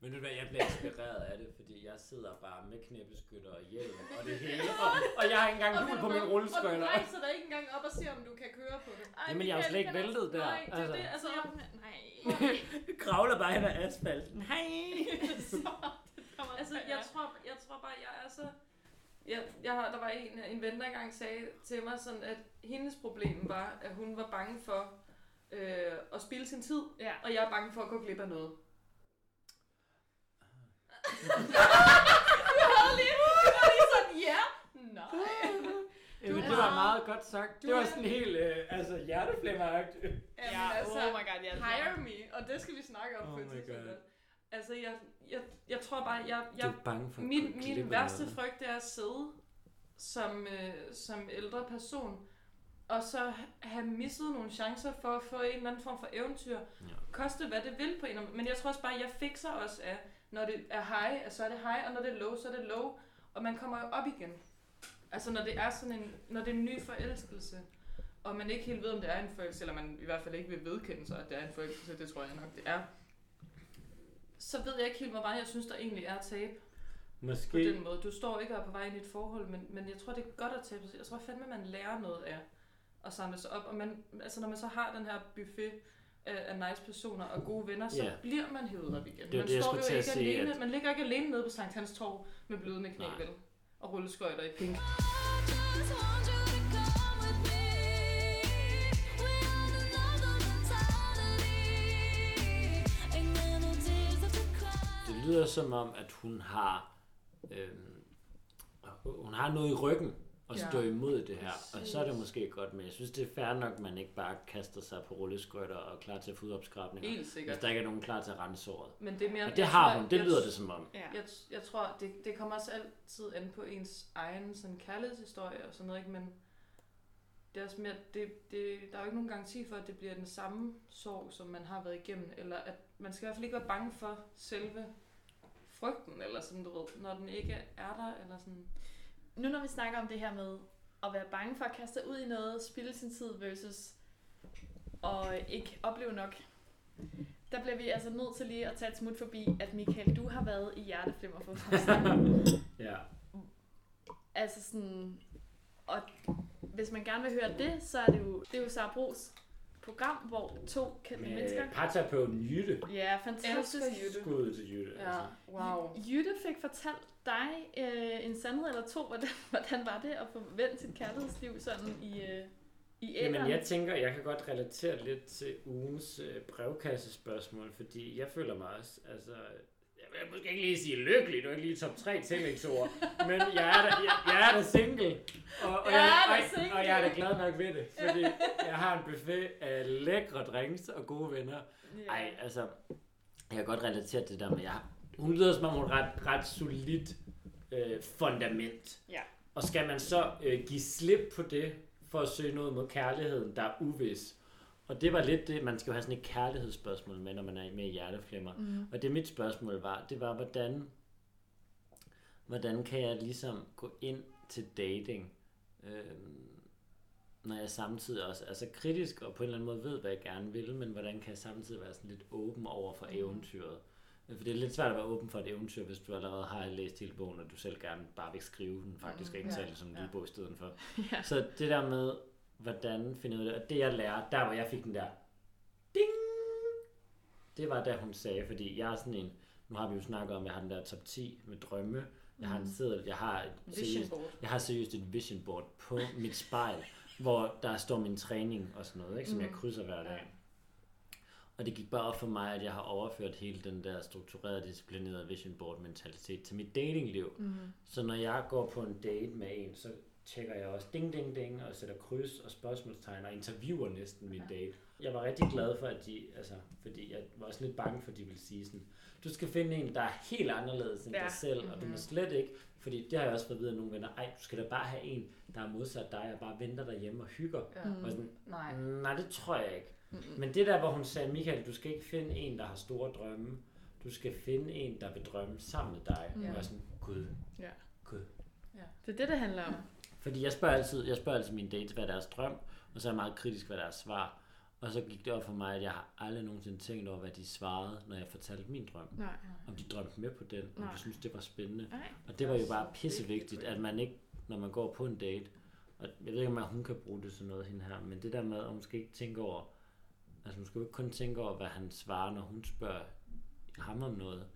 Men ved du hvad, jeg bliver inspireret af det, fordi jeg sidder bare med knæppeskytter og hjelm og det hele, og, og jeg har ikke engang hjul på min Og du rejser dig ikke engang op og ser, om du kan køre på det. Ej, Jamen, jeg er jo Michael, slet ikke væltet der. Nej, det er Altså. det. Altså, jeg, nej. Kravler bare hen ad asfalten. Hej! Altså, jeg tror, jeg tror bare, jeg er så... Jeg, jeg har, der var en, en ven, der engang sagde til mig, sådan, at hendes problem var, at hun var bange for øh, at spilde sin tid, Ja. og jeg er bange for at gå glip af noget. Du havde lige, du var lige sådan, ja, nej. Jamen, Du det var meget godt sagt. du Det var sådan helt, øh, altså, hjerteflimmeragtigt. Jamen, Ja, altså, oh my god, ja. hire me, og det skal vi snakke om Oh på et my tidspunkt. God. Altså, jeg, jeg, jeg tror bare, jeg, Du jeg er bange for Min, min værste noget. frygt er at sidde som, øh, som ældre person, og så have misset nogle chancer for at få en eller anden form for eventyr. Ja. Koste hvad det vil på en eller anden- Men jeg tror også bare, at jeg fikser også af, når det er high, så er det high, og når det er low, så er det low. Og man kommer jo op igen. Altså når det er sådan en, når det er en ny forelskelse, og man ikke helt ved, om det er en forelskelse, eller man i hvert fald ikke vil vedkende sig, at det er en forelskelse, det tror jeg nok, det er. Så ved jeg ikke helt, hvor meget jeg synes, der egentlig er at tabe på Måske, den måde. Du står ikke og er på vej ind i et forhold, men, men jeg tror, det er godt at tabe sig. Jeg tror fandme, man lærer noget af at samle sig op. Og man, altså, når man så har den her buffet af, af nice personer og gode venner, så Ja. bliver man hævet op igen. Det man det, står jo ikke alene, at- man ligger ikke alene nede på Sankt Hans Torv med blødende knæ, Nej. vel? Og rulleskøjter i pink. Det lyder som om, at hun har, øhm, hun har noget i ryggen og Ja. stå imod det her. Og så er det måske godt, men jeg synes, det er fair nok, at man ikke bare kaster sig på rulleskøjter og er klar til at få udopskrabninger. Helt Hvis sikkert. der ikke er nogen klar til at rense såret. Men det er mere... Og det har tror- hun, det jeg- lyder det som om. Ja. Jeg, jeg tror, det, det kommer også altid an på ens egen sådan, kærlighedshistorie og sådan noget, ikke? men det er også mere, det, det, der er jo ikke nogen garanti for, at det bliver den samme sorg, som man har været igennem, eller at man skal i hvert fald ikke være bange for selve frygten, eller sådan, du ved, når den ikke er der, eller sådan. Nu når vi snakker om det her med at være bange for at kaste sig ud i noget, spille sin tid versus og ikke opleve nok. der bliver vi altså nødt til lige at tage et smut forbi, at Michael, du har været i hjerteflimmer for ja. Altså sådan, og hvis man gerne vil høre det, så er det jo, det er jo Sara Bros program, hvor to kendte mennesker... Med parterapeuten Jytte. Ja, fantastisk. Elsker Jytte. Skud til Jytte. Ja, Altså. wow. Jytte fik fortalt dig øh, en sandhed eller to, hvordan, hvordan var det at få vendt sit kærlighedsliv sådan i, øh, i æderen? Jamen, jeg tænker, jeg kan godt relatere lidt til ugens øh, brevkassespørgsmål, fordi jeg føler mig også, altså, jeg måske ikke lige sige lykkelig, du er ikke lige top 3 tillægsord, men jeg er da, jeg, jeg er da single, og, og, Jeg jeg, er da og, single. og jeg er da glad nok ved det, fordi jeg har en buffet af lækre drinks og gode venner. Ja. Ej, altså, jeg kan godt relatere til det der med, jeg, hun lyder som om hun ret, ret solidt øh, fundament. Ja. Og skal man så øh, give slip på det, for at søge noget mod kærligheden, der er uvis. Og det var lidt det, man skal jo have sådan et kærlighedsspørgsmål med, når man er med i hjerteflimmer. Mm. Og det mit spørgsmål var, det var, hvordan, hvordan kan jeg ligesom gå ind til dating, øh, når jeg samtidig også er så kritisk, og på en eller anden måde ved, hvad jeg gerne vil, men hvordan kan jeg samtidig være sådan lidt åben over for eventyret? For det er lidt svært at være åben for et eventyr, hvis du allerede har læst hele bogen, og du selv gerne bare vil skrive den, faktisk Mm, ikke ja, det som en ja. lydbog i stedet for. Ja. Så det der med, hvordan finde ud af det, og det jeg lærer, der hvor jeg fik den der ding, det var da hun sagde, fordi jeg er sådan en, nu har vi jo snakket om, at jeg har den der top 10 med drømme, jeg har en seddel, jeg har et seriøst, jeg har seriøst et vision board på mit spejl, hvor der står min træning og sådan noget, ikke, som jeg Mm. krydser hver dag. Og det gik bare op for mig, at jeg har overført hele den der strukturerede, disciplinerede vision board mentalitet til mit datingliv. Mm. Så når jeg går på en date med en, så tjekker jeg også ding, ding, ding, og sætter kryds og spørgsmålstegn og interviewer næsten min date. Jeg var rigtig glad for, at de, altså, fordi jeg var også lidt bange for, at de ville sige sådan, du skal finde en, der er helt anderledes end Ja. dig selv, og du må slet ikke, fordi det har jeg også fået videre af nogle venner, ej, du skal da bare have en, der er modsat dig, og bare venter derhjemme og hygger. Ja. Mm. Og sådan, Nej. nej, det tror jeg ikke. Men det der, hvor hun sagde, Michael, du skal ikke finde en, der har store drømme. Du skal finde en, der vil drømme sammen med dig. Ja. Ja. Og sådan, gud, Ja. gud. Det er det, det handler om. Fordi jeg spørger altid, jeg spørger altid mine dates, hvad er deres drøm, og så er jeg meget kritisk, hvad deres svar. Og så gik det op for mig, at jeg har aldrig nogensinde tænkt over, hvad de svarede, når jeg fortalte min drøm. Nej. Om de drømte med på den, om Nej. de synes det var spændende. Nej. Og det var jo bare pissevigtigt, vigtigt. at man ikke, når man går på en date, og jeg ved ikke, om hun kan bruge det til noget, hende her, men det der med, at hun skal ikke tænke over, altså hun skal jo ikke kun tænke over, hvad han svarer, når hun spørger ham om noget,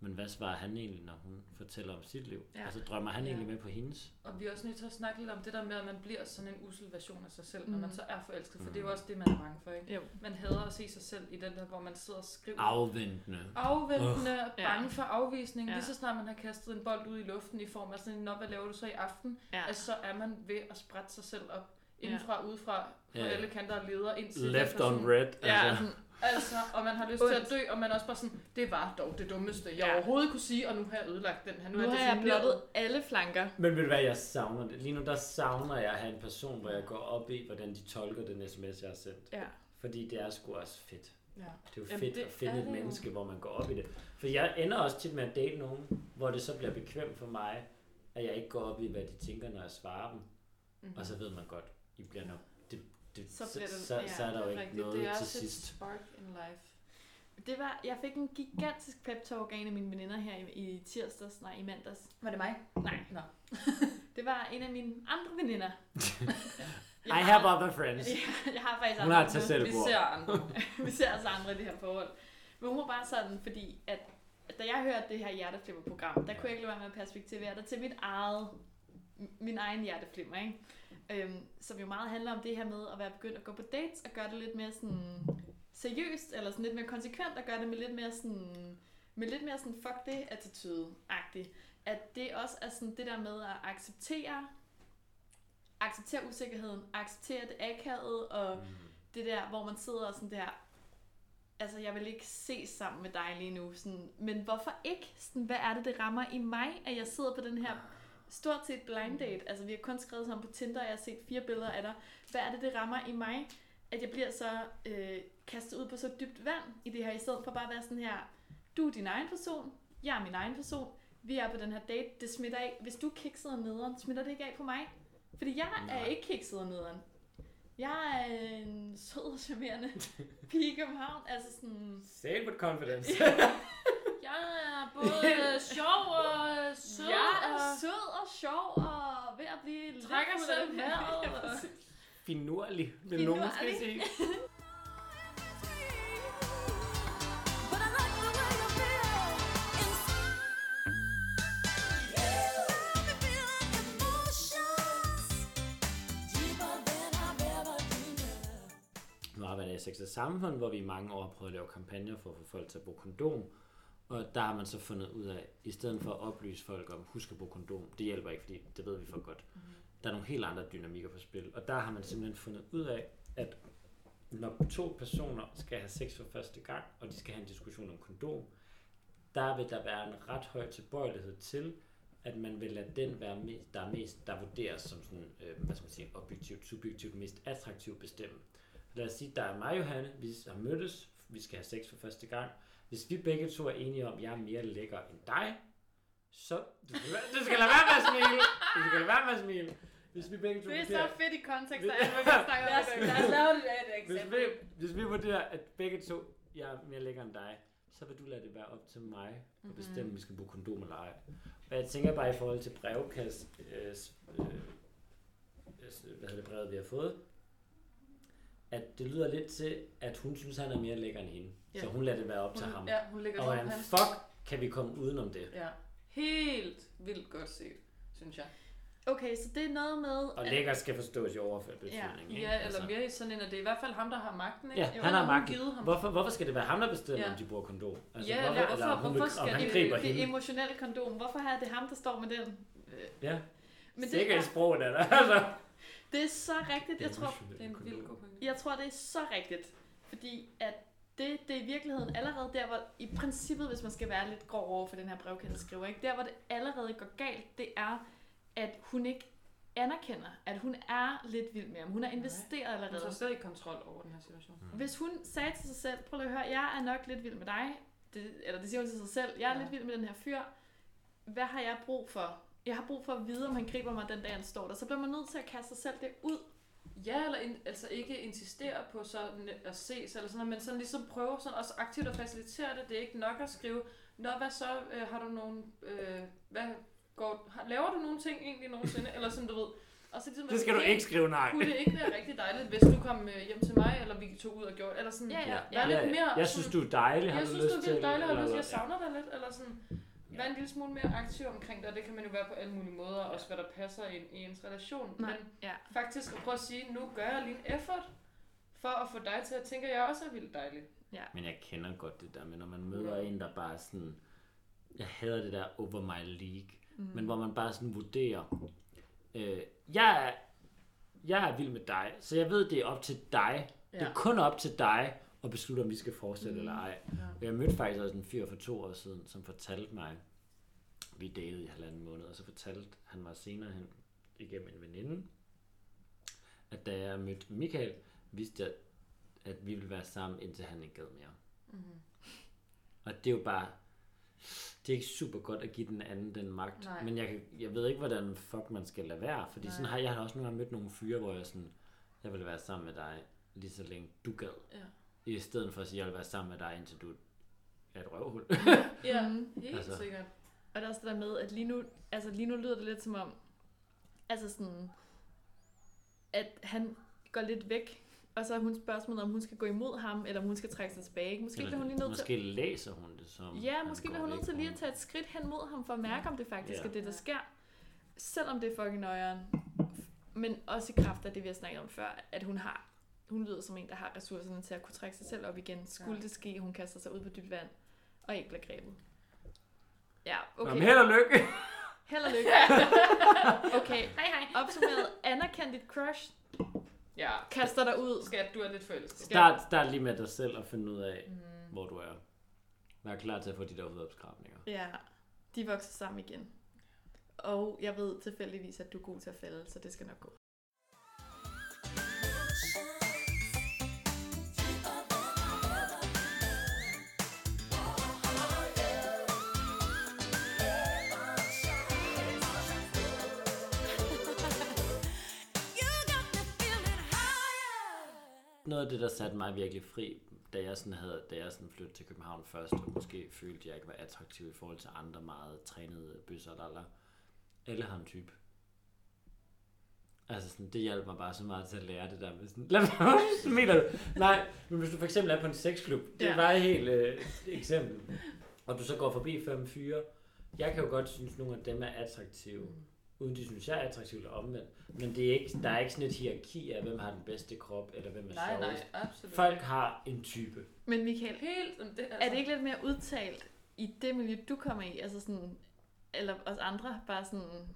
men hvad svarer han egentlig, når hun fortæller om sit liv? Ja. Ja. Altså drømmer han Ja. egentlig med på hendes? Og vi er også nødt til at snakke lidt om det der med, at man bliver sådan en usel version af sig selv, når Mm. man så er forelsket. For Mm. det er jo også det, man er bange for, ikke? Jo. Man hader at se sig selv i den der, hvor man sidder og skriver. Afventende. Afventende, uh. Ja. bange for afvisning. Ja. Ja. Lige så snart man har kastet en bold ud i luften i form af sådan en, hvad laver du så i aften? Ja. Altså, så er man ved at sprætte sig selv op. Indenfra, udefra, på Ja. alle kanter og leder ind til Left on red. Ja, Altså. Altså, og man har lyst til at dø, og man er også bare sådan, det var dog det dummeste, jeg Ja. overhovedet kunne sige, og nu har jeg ødelagt den her. nu er har jeg blottet alle flanker. Men ved du hvad, jeg savner det. Lige nu der savner jeg at have en person, hvor jeg går op i, hvordan de tolker den sms, jeg har sendt. Ja. Fordi det er sgu også fedt. Ja. Det er jo Jamen, fedt det at finde et menneske, hvor man går op i det. For jeg ender også tit med at date nogen, hvor det så bliver bekvemt for mig, at jeg ikke går op i, hvad de tænker, når jeg svarer dem. Mm-hmm. Og så ved man godt, I bliver nok... Det, Så bliver det- så, ja, så er der jo ikke Rigtigt, noget det er til også et sidst. spark in life. Det var, jeg fik en gigantisk pep talk af en af mine veninder her i, i tirsdags, nej i mandags. Var det mig? Nej. Nå. Det var en af mine andre veninder. I have other friends. Ja, jeg har faktisk Hun har andre et nu. Vi ser andre. vi ser altså andre i det her forhold. Men hun var bare sådan, fordi at, at da jeg hørte det her hjerteflimmer-program, der kunne jeg ikke lade være med at perspektivere det til mit eget, min egen hjerteflimmer, ikke? Øhm, som jo meget handler om det her med at være begyndt at gå på dates og gøre det lidt mere sådan seriøst, eller sådan lidt mere konsekvent, og gøre det med lidt mere sådan, med lidt mere sådan fuck det attitude-agtigt. At det også er sådan det der med at acceptere, acceptere usikkerheden, acceptere det akavet, og Mm. det der, hvor man sidder og sådan der, altså jeg vil ikke se sammen med dig lige nu, sådan, men hvorfor ikke? Sådan, hvad er det, det rammer i mig, at jeg sidder på den her stort set blind date, altså vi har kun skrevet sammen på Tinder, og jeg har set fire billeder af dig. Hvad er det, det rammer i mig, at jeg bliver så øh, kastet ud på så dybt vand i det her, i stedet for bare at være sådan her, du er din egen person, jeg er min egen person, vi er på den her date, det smitter af. Hvis du er kikset og nederen, smitter det ikke af på mig. Fordi jeg er Nej. ikke kikset og nederen. Jeg er en sød og charmerende pige i København. Altså sådan... Say it with confidence. Jeg er både sjov og sød sjov og ved at blive lidt trækker selv og- Finurlig, vil nogen måske sige. Nu arbejder jeg i Sex og Samfund, hvor vi i mange år har prøvet at lave kampagner for at få folk til at bruge kondom. Og der har man så fundet ud af, i stedet for at oplyse folk om, husk at bruge kondom, det hjælper ikke, fordi det ved vi for godt. Mhm. Der er nogle helt andre dynamikker på spil. Og der har man simpelthen fundet ud af, at når to personer skal have sex for første gang, og de skal have en diskussion om kondom, der vil der være en ret høj tilbøjelighed til, at man vil lade den være mest, der er mest, der vurderes som sådan, øh, hvad skal man sige, objektivt, subjektivt mest attraktivt bestemme. Lad os sige, der er mig og Johanne, vi har mødtes, vi skal have sex for første gang. Hvis vi begge to er enige om, at jeg er mere lækker end dig, så... Du skal, lade- du skal lade være med at smile! Du skal lade være med at smile! Hvis vi begge to Det er så fedt i kontekst, Vi- at jeg kan snakke Lad os, det. lad os lave det af et hvis eksempel. vi, hvis vi vurderer, at begge to, jeg er mere lækker end dig, så vil du lade det være op til mig at bestemme, om vi skal bruge kondom eller ej. Og jeg tænker bare i forhold til brevkast, øh, øh, hvad hedder det brevet, vi har fået, at det lyder lidt til, at hun synes, han er mere lækker end hende. Ja. Så hun lader det være op til ham. Hun, ja, hun ligger Og han. fuck kan vi komme udenom det? Ja. Helt vildt godt set, synes jeg. Okay, så det er noget med... Og lækker skal forstås i overført betydning. ikke? Ja, eller Altså. mere i sådan en, at det er i hvert fald ham, der har magten, ikke? Ja, Jo, han har hun magten. givet ham. Hvorfor, hvorfor skal det være ham, der bestemmer, Ja. om de bruger kondom? Altså, Ja, hvorfor, eller hvorfor- eller om, hun hvorfor om skal han det- griber det hende? emotionelle kondom. Hvorfor er det ham, der står med den? Ja, Men det er, sproget er der. Altså. Det er så rigtigt. Jeg tror, Det er en vild god pointe. jeg tror, det er så rigtigt. Fordi at det, det er i virkeligheden allerede der, hvor i princippet, hvis man skal være lidt grov over for den her brevkendte skriver, ikke? der hvor det allerede går galt, det er, at hun ikke anerkender, at hun er lidt vild med ham. Hun har investeret Hun allerede. tager slet ikke kontrol over den her situation. Hvis hun sagde til sig selv, prøv lige at høre, jeg er nok lidt vild med dig, det, eller det siger hun til sig selv, jeg er ja. lidt vild med den her fyr, hvad har jeg brug for? Jeg har brug for at vide, om han griber mig den dag, han står der. Så bliver man nødt til at kaste sig selv det ud. Ja, eller in, altså ikke insistere på sådan at ses eller sådan noget, men sådan ligesom prøve sådan også aktivt at facilitere det. Det er ikke nok at skrive, Nå, hvad så, øh, har du nogle, øh, hvad går, har, laver du nogle ting egentlig nogensinde, eller sådan du ved. Og så ligesom, Det skal du ikke skrive nej. Kunne det ikke være rigtig dejligt, hvis du kom øh, hjem til mig, eller vi tog ud og gjorde, eller sådan, Ja, ja. Vær lidt mere jeg synes, du er dejlig. Har jeg du synes, lyst du er vildt dejligt, eller- og jeg eller- savner dig lidt, eller sådan, Ja. være en lille smule mere aktiv omkring det, og det kan man jo være på alle mulige måder, også hvad der passer i, i ens relation. Nej, Men ja. faktisk at prøve at sige, nu gør jeg lige en effort, for at få dig til at tænke, at jeg også er vildt dejlig. Men jeg kender godt det der med, når man møder Ja. en, der bare sådan... Jeg hader det der over my league. Mm. Men hvor man bare sådan vurderer... Øh, jeg, er, jeg er vild med dig, så jeg ved, det er op til dig. Ja. Det er kun op til dig at beslutte, om vi skal fortsætte mm. eller ej. Ja. Og jeg mødte faktisk også en fyr for to år siden, som fortalte mig, vi datede i halvanden måned, og så fortalte han mig senere hen igennem en veninde, at da jeg mødte Michael, vidste jeg, at vi ville være sammen, indtil han ikke gad mere. Mm-hmm. Og det er jo bare, det er ikke super godt at give den anden den magt. Nej. Men jeg, kan, jeg ved ikke, hvordan fuck man skal lade være. Fordi Nej. sådan har jeg har også nogle gange mødt nogle fyre, hvor jeg sådan, jeg vil være sammen med dig, lige så længe du gad. Ja. I stedet for at sige, jeg vil være sammen med dig, indtil du er et røvhul. Ja, helt Altså. sikkert. Og der er også det der med, at lige nu, altså lige nu lyder det lidt som om, altså sådan, at han går lidt væk, og så er hun spørgsmålet, om hun skal gå imod ham, eller om hun skal trække sig tilbage. Måske bliver hun lige nødt til måske læser hun det som... Ja, måske bliver hun nødt til lige at tage et skridt hen mod ham, for at mærke, om det faktisk Ja. er det, der sker. Selvom det er fucking nøjeren. Men også i kraft af det, vi har snakket om før, at hun har hun lyder som en, der har ressourcerne til at kunne trække sig selv op igen. Skulle Ja. det ske, hun kaster sig ud på dybt vand, og ikke bliver grebet. Ja, okay. men held og lykke! Held og lykke. okay, Hej hej. opsummeret. Anerkend dit crush. Ja, Kaster dig ud. skat, du er lidt forelsket. Start, start lige med dig selv og finde ud af, Mm. hvor du er. Vær klar til at få de der hudopskrabninger. Ja, de vokser sammen igen. Og jeg ved tilfældigvis, at du er god til at falde, så det skal nok gå. Noget af det, der satte mig virkelig fri, da jeg sådan havde, da jeg sådan flyttede til København først, og måske følte, at jeg ikke var attraktiv i forhold til andre meget trænede bøsser, der eller alle har en type. Altså sådan, det hjalp mig bare så meget til at lære det der med sådan, lad mig, mener du? Nej, men hvis du for eksempel er på en sexklub, det er bare et helt øh, eksempel, og du så går forbi fem fyre, jeg kan jo godt synes, at nogle af dem er attraktive, uden de synes, jeg er attraktiv eller omvendt. Men det er ikke, der er ikke sådan et hierarki af, hvem har den bedste krop, eller hvem er Nej, nej, sjovest. absolut. Folk har en type. Men Michael, Helt, men det, altså, er det ikke lidt mere udtalt i det miljø, du kommer i? Altså sådan, eller os andre, bare sådan,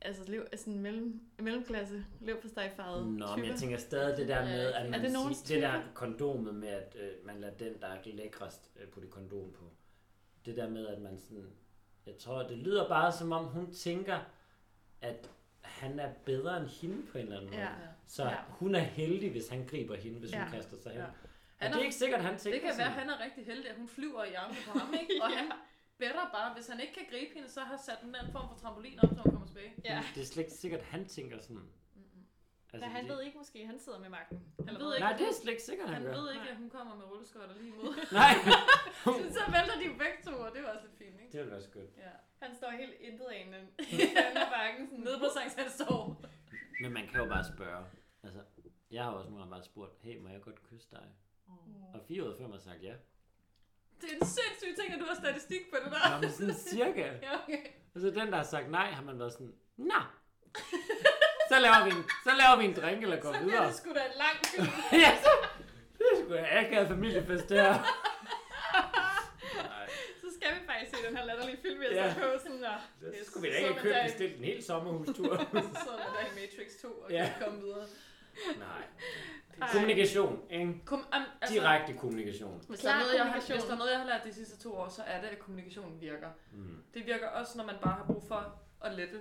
altså lev, sådan mellem, mellemklasse, lev på stegfarvet Nå, men jeg tænker stadig det der med, at er man det siger, nogens det der kondomet med, at øh, man lader den, der er lækrest, øh, putte kondom på. Det der med, at man sådan, jeg tror, det lyder bare som om, hun tænker, at han er bedre end hende på en eller anden måde. Ja. Så Ja. hun er heldig, hvis han griber hende, hvis Ja. hun kaster sig hen. Ja. Og Han det er ikke sikkert, at han tænker det kan være, sådan. at han er rigtig heldig, at hun flyver i armene på ham, ikke? Og Ja. han bedre bare, hvis han ikke kan gribe hende, så har sat den en form for trampolin op, så hun kommer tilbage. Ja. Det er slet ikke sikkert, at han tænker sådan. Mm-mm. Altså, han det, ved ikke måske, han sidder med magten. Han ved ikke, Nej, det er slet ikke sikkert, han, Han gør. ved ikke, at hun kommer med rulleskøjter lige imod. Nej, så vælter de begge to, og det var også lidt fint, ikke? det ville være skønt. Ja. Han står helt intet anende i bakken. Sådan. Nede på Sankt Hans Torv. Men man kan jo bare spørge. Altså, jeg har også nogle gange bare spurgt, hey, må jeg godt kysse dig? Og fire ud af fem har sagt ja. Det er en sindssyg ting, at du har statistik på det der. Nå, men sådan cirka. Ja, okay. Og så den, der har sagt nej, har man været sådan, nå. Så laver vi en, så laver vi en drink eller går Så bliver videre. det sgu da en lang film. ja, så, det er sgu da akavet familiefest, det her. Nej, Så skal vi faktisk se den her latterlige film, vi har Ja. sat på. Sådan, og det skulle vi da Så ikke købe bestilt en hel sommerhustur. Så er der i Matrix 2 og Ja. kan komme videre. Nej. Ej. Kommunikation, ikke? Kom, um, altså, Direkte kommunikation. Hvis der, er noget, jeg har, kommunikation. hvis der er noget, jeg har lært de sidste to år, så er det, at kommunikation virker. Mm. Det virker også, når man bare har brug for at lette,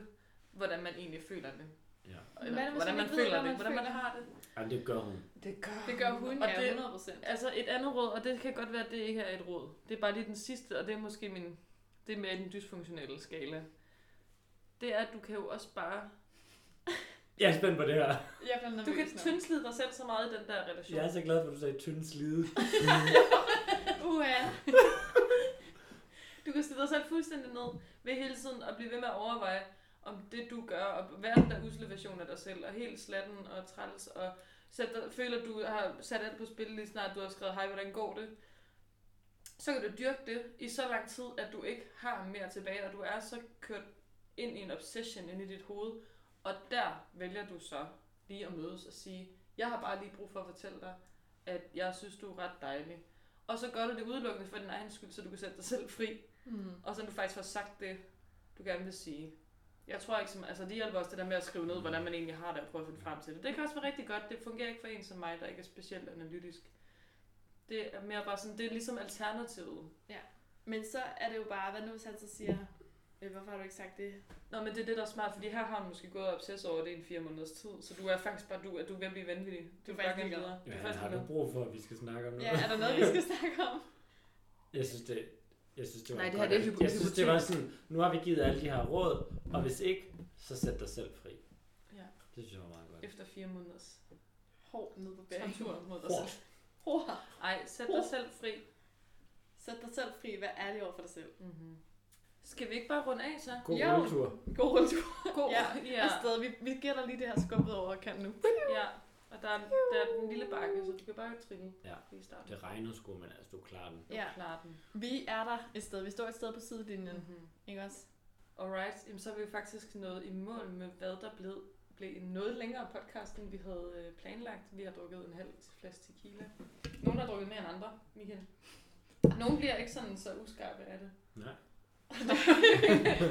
hvordan man egentlig føler det. Ja. Eller, er hvis hvordan man føler det, man hvordan man har det. Jamen, det gør hun. Det gør, det gør hun, og ja, det, 100 procent. Altså et andet råd, og det kan godt være, at det ikke er et råd. Det er bare lige den sidste, og det er måske min, det er mere den dysfunktionelle skala. Det er, at du kan jo også bare... Jeg er spændt på det her. Jeg bliver nervøs Du kan nu. tyndslide dig selv så meget i den der relation. Jeg er så glad for, at du sagde tynd slide. Uha. Du kan stille dig selv fuldstændig ned ved hele tiden at blive ved med at overveje, om det du gør, og være den der usle version af dig selv, og helt slatten og træls, og sæt dig, føler, at du har sat alt på spil lige snart du har skrevet, hej, hvordan går det? Så kan du dyrke det i så lang tid, at du ikke har mere tilbage, og du er så kørt ind i en obsession ind i dit hoved, og der vælger du så lige at mødes og sige, jeg har bare lige brug for at fortælle dig, at jeg synes, du er ret dejlig. Og så gør du det udelukkende for din egen skyld, så du kan sætte dig selv fri. Hmm. Og så du faktisk får sagt det, du gerne vil sige. Jeg tror ikke, som, altså det hjælper også det der med at skrive ned, hvordan man egentlig har det, og prøve at finde frem til det. Det kan også være rigtig godt. Det fungerer ikke for en som mig, der ikke er specielt analytisk. Det er mere bare sådan, det er ligesom alternativet. Men så er det jo bare, hvad nu hvis han så siger, øh, hvorfor har du ikke sagt det? Nå, men det er det, der er smart, fordi her har han måske gået og obsess over det i en fire måneders tid, så du er faktisk bare, du, at du er ved at blive vanvittig. Du, er er faktisk faktisk videre. er Ja, faktisk har du brug for, at vi skal snakke om noget? Ja, er der noget, vi skal snakke om? Jeg synes, det, jeg synes, det var Nej, det her, det er hypo- Jeg synes, det var sådan, nu har vi givet alle de her råd, og hvis ikke, så sæt dig selv fri. Ja. Det synes jeg var meget godt. Efter fire måneders Hård ned på bæringen. tortur mod dig Hårdt. Hård. Ej, sæt dig selv fri. Sæt dig selv fri. Vær ærlig over for dig selv. Mm-hmm. Skal vi ikke bare runde af så? God Jo. rulletur. God rundtur. God. Ja, ja. Afsted. Vi, vi giver dig lige det her skubbet over kanten nu. Ja, og der er, der er den lille bakke, så du kan bare trille Ja. lige i starten. Det regnede sgu, men altså, du klarer den. Du Ja. klarer den. Vi er der et sted. Vi står et sted på sidelinjen. Mm-hmm. Ikke også? Alright, jamen, så er vi faktisk nået i mål med, hvad der blev, blev en noget længere podcast, end vi havde øh, planlagt. Vi har drukket en halv flaske tequila. Nogle har drukket mere end andre, Michael. Nogle bliver ikke sådan så uskarpe af det. Nej.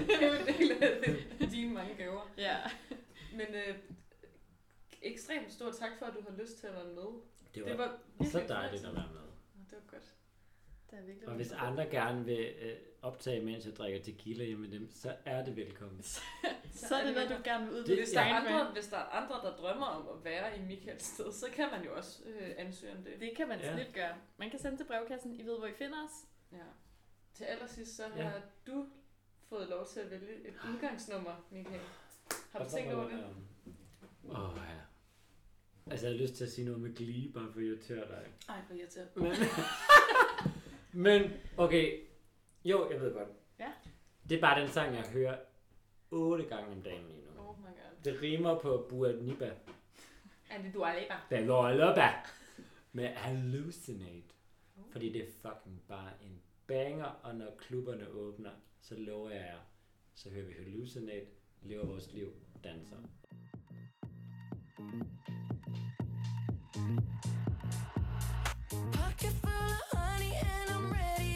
det er jo en del af det, dine mange gaver. Ja. Men øh, ekstremt stor tak for, at du har lyst til at være med. Det var, Det var så dejligt at være med. Det var godt. Det er virkelig Og hvis andre gerne vil øh, optage, mens jeg drikker tequila hjemme med dem, så er det velkommen. Så er det noget, du gerne vil udvide Hvis der, er andre, hvis der er andre, der drømmer om at være i Michaels sted, så kan man jo også øh, ansøge om det. Det kan man Ja. snit gøre. Man kan sende til brevkassen. I ved, hvor I finder os. Ja. Til allersidst, så Ja. har du fået lov til at vælge et udgangsnummer, Michael. Har du tænkt over det? Åh, oh, ja. Altså, jeg har lyst til at sige noget med glee, bare for at irritere dig. Ej, hvor irriterende. Men, Men, okay. Jo, jeg ved godt. Ja. Det er bare den sang, jeg hører otte gange om dagen lige nu. Oh my god. Det rimer på Buatniba. Er det Dua Lipa? Det er Dua Lipa. Med Hallucinate. Oh. Fordi det er fucking bare en banger, og når klubberne åbner, så lover jeg jer, så hører vi Hallucinate, lever vores liv, danser. Pocket honey, and I'm ready.